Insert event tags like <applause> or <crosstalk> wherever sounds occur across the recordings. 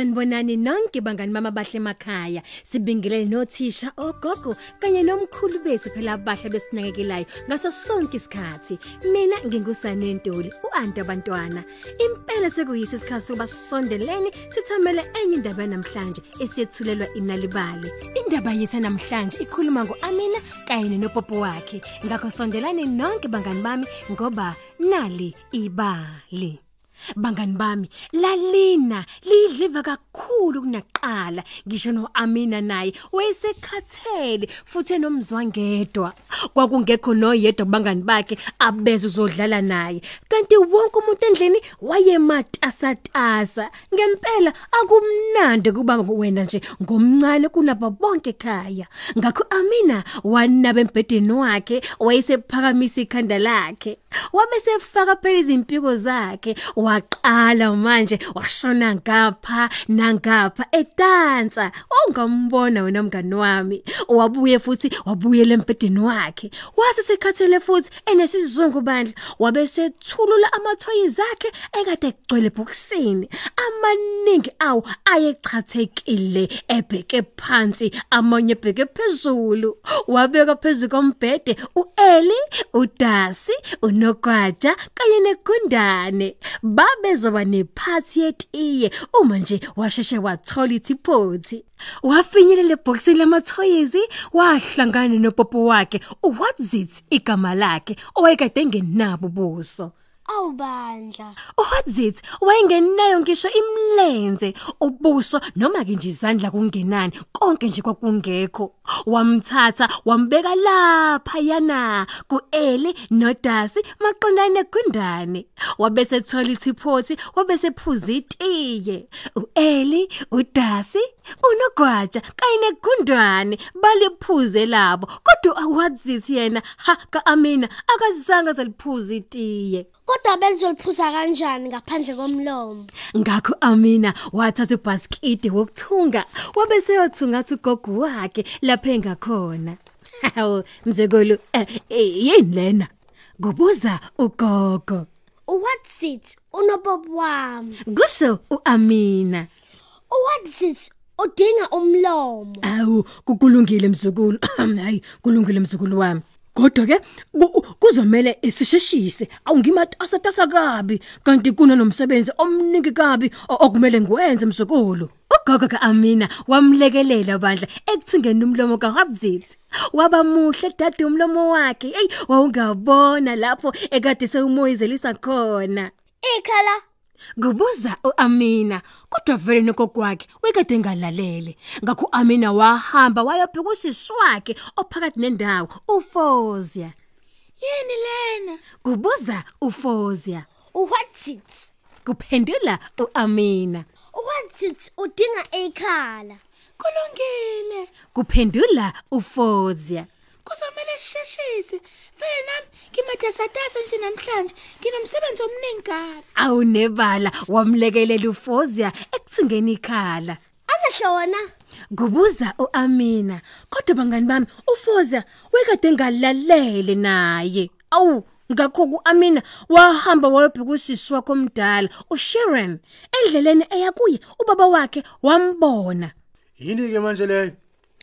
Sanibonani nonke bangani mama bahle emakhaya. Sibingelele nothisha, ogogo kanye nomkhulu bethu phela abahle besinakekelayo ngaso sonke isikhathi. Mina ngingusane Ntuli, uanti abantwana. Impela sekuyisi isikhathi sokuba sisondelene sithamele enye indaba namhlanje esiyethulelwa inalibali. Indaba yethu namhlanje ikhuluma ngoAmina kanye nopopo wakhe. Ngakho sondelani nonke bangani bami ngoba nali ibali. Bangani bami, lalina lidliva kakhulu kunaqala. Ngisho noAmina naye wayesekhathele futhi enomzwangedwa. Kwakungekho noyedwa kubangani bakhe abeze uzodlala naye. Kanti wonke umuntu endlini wayematasatasa. Ngempela akumnandi kuba wena nje ngomncane kunabo bonke ekhaya. Ngakho Amina wanaba embhedeni wakhe wayesephakamisa ikhanda lakhe. Wabe sefaka phela izimpiko zakhe waqala manje washona ngapha nangapha edansa. Ongambona wena mngani wami wabuye futhi wabuyela embedeni wakhe. Wase sekhathele futhi enesizungu bandla wabe sethulula amathoyi zakhe ekade egcwele ebhokisini. Amaningi awo ayechathekile ebheke phansi amanye ebheke phezulu. Wabeka phezulu kombhede uEli uDasi unogwaja kanye negundane. Babezoba nephathi yetiye uma nje washeshe wathola ithiphothi wafinyelela ebhokisini lamathoyizi wahlangana nopopo wakhe uWhatzit igama lakhe owayekade engenabo buso awubandla. uWhatzit wayengenayo ngisho imlenze ubuso noma ke nje izandla kungenani konke nje kwakungekho. Wamthatha wambeka lapha yana kuEli noDasi maqondane negundane wabese ethola ithiphothi wabese ephuza itiye. uEli uDasi unogwaja kanye negundwane baliphuze labo. Kodwa uWhatzit yena ha kaAmina akazange saliphuza itiye. Kodwa benzoliphuza kanjani ngaphandle komlomo Ngakho Amina wathatha ibhaskidi wokuthunga wabese yothungatha ugogo wakhe lapha engakhona. Hawo mzekolo eh, eh, yini lena? Kubuza ugogo. What's it unobob wami Kusho uAmina. What's it udinga umlomo Awu kukulungile mzukulu. <clears throat> Hayi kulungile mzukulu wami. Kodwa ke ku- kuzomela isisheshise. Awungimatasa tasa kabi kanti kunanomsebenzi omningi kabi o- okumele ngwenze msukulu ugogo kaAmina wamlekelela bandla ekuthungeni umlomo kaHabzit waba muhle dade umlomo wakhe. Hey wawungabona lapho ekade sewumoyizelisa khona ikhala Kubuza uAmina kodwa vele nogokwakhe wekade ngalalele ngakho uAmina wahamba wayobheka usisi wakhe ophakathi nendawo uFozia. Yini lena? Kubuza uFozia. What's it? Kuphendula uAmina. What's it? Udinga ikhala. Kulungile. kuphendula uFozia. Kuzomela sisheshise. Vele nami ngimatasatasa nje namhlanje. Nginomsebenzi omningi kabi. awunebala wamlekelela uFozia ekuthungeni ikhala amehlo wona kubuza uAmina kodwa bangani bami uFozia wekade ngalalele naye awu ngakho kuAmina wahamba wayobheka usisi wakhe omdala uSharon endleleni eya kuye ubaba wakhe wambona Yini ke manje leyo?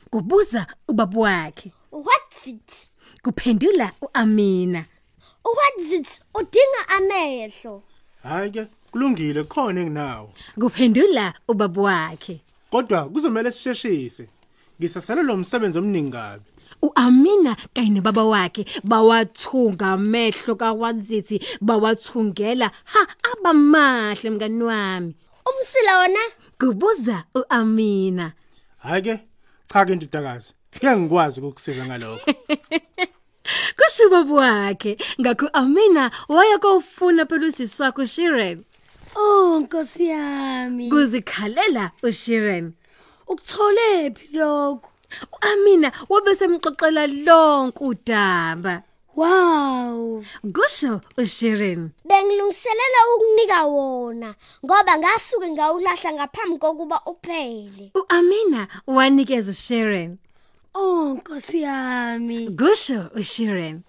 kubuza ubaba wakhe What's it kuphendula uAmina What's it udinga amehlo Hayi ke kulungile khona enginawo. kuphendula ubaba wakhe Kodwa kuzomela sisheshise. Ngisasala lo msebenzi omningi kabi. uAmina kanye nebaba wakhe bawathunga amehlo kaWadzithi bawathungela ha abamahle mngani wami umsila wona kubuza uAmina Hayi ke cha ke ndidakazi. Ngeke ngikwazi ukukusiza ngalokho. <laughs> kusho baba wakhe ngakho Amina waya kofuna phela usisi wakhe uShiren Oh nkosi yami. Kuzikhalela uShiren. Ukuthole phi lokho uAmina wabe semxoxela lonke udaba. Wow. Kusho uShiren. Bengilungiselela ukunika wona ngoba ngasuke ngawulahla ngaphambi kokuba uphele. uAmina wanikeza uShiren. Oh nkosi yami kusho uShiren.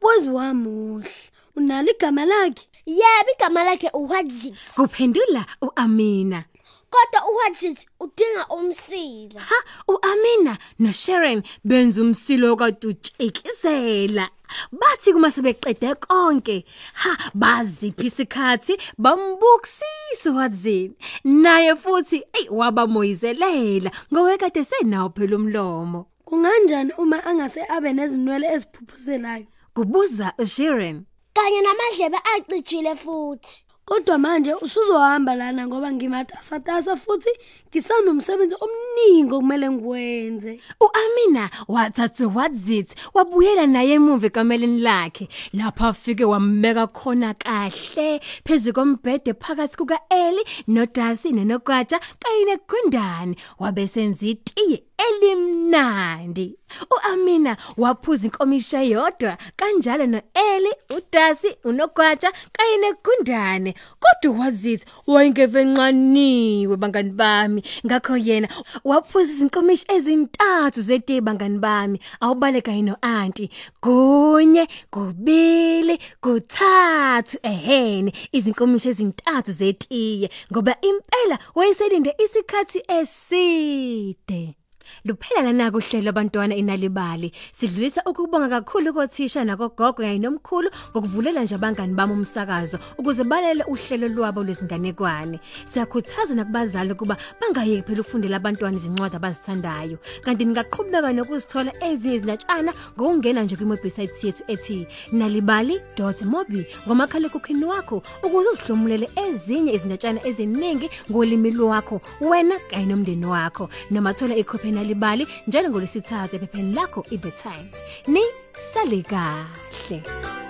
Bozi wamuhle. Unalo igama lakhe? Yebo igama lakhe uWadzit kuphendula uAmina. Kodwa uWhatsit udinga umsila. Ha uAmina noSharon benza umsilo kadutshekizela bathi kuma sebeqede konke. Ha baziphi isikhathi? Bambukisisa wadzini naye futhi ey wabamoyizelela. Ngowe kade senawo phela umlomo. Kunganjani uma angase abe nezinwele eziphuphuzelayo? kubuza uSharon Kanye namadlebe acijile futhi. Kodwa manje usuzohamba lana ngoba ngimatasatasa futhi ngisanomsebenzi omningi okumele ngiwenze. uAmina wathatha wadzit wabuyela naye emuva ekameleni lakhe lapha afike wambeka khona kahle phezulu kombhede phakathi kuka Eli noDasi nenogwaja kanye negundane wabesenza itiye elimnandi. uAmina waphuza inkomisha yodwa kanjalo noEli uDasi unogwaja kanye negundane. Kodwa wazithi wayengevenqaniwe bangani bami. Ngakho yena waphuza izinkomishi ezintathu zetiye bangani bami. Awubaleka yino auntie kunye kubili kuthathu. Ehene izinkomishi ezintathu zetiye ngoba impela wayeselinde isikhathi eside. Luphela lana kuhlelo abantwana inalibali. Sidlulisa ukubonga kakhulu kothisha nakogogo kanye nomkhulu ngokuvulela nje abangani bami umsakazo ukuze balele uhlelo lwabo lwezinganekwane. Siyakhuthaza nakubazali kuba bangayeki phela ufundela abantwana izincwadi abazithandayo. Kanti ningaqhubeka nokuzithola ezinye izinatshana ngokungena nje kwi-website yethu ethi nalibali.mobi ngomakhala ekhukhwini wakho ukuze uzihlomulele ezinye izinatshana eziningi ngolimi lwakho wena kanye nomndeni wakho. Noma thola ikhophi nalibali njalo ngolesithathu ephepheni lakho iThe Times. Ni sale kahle.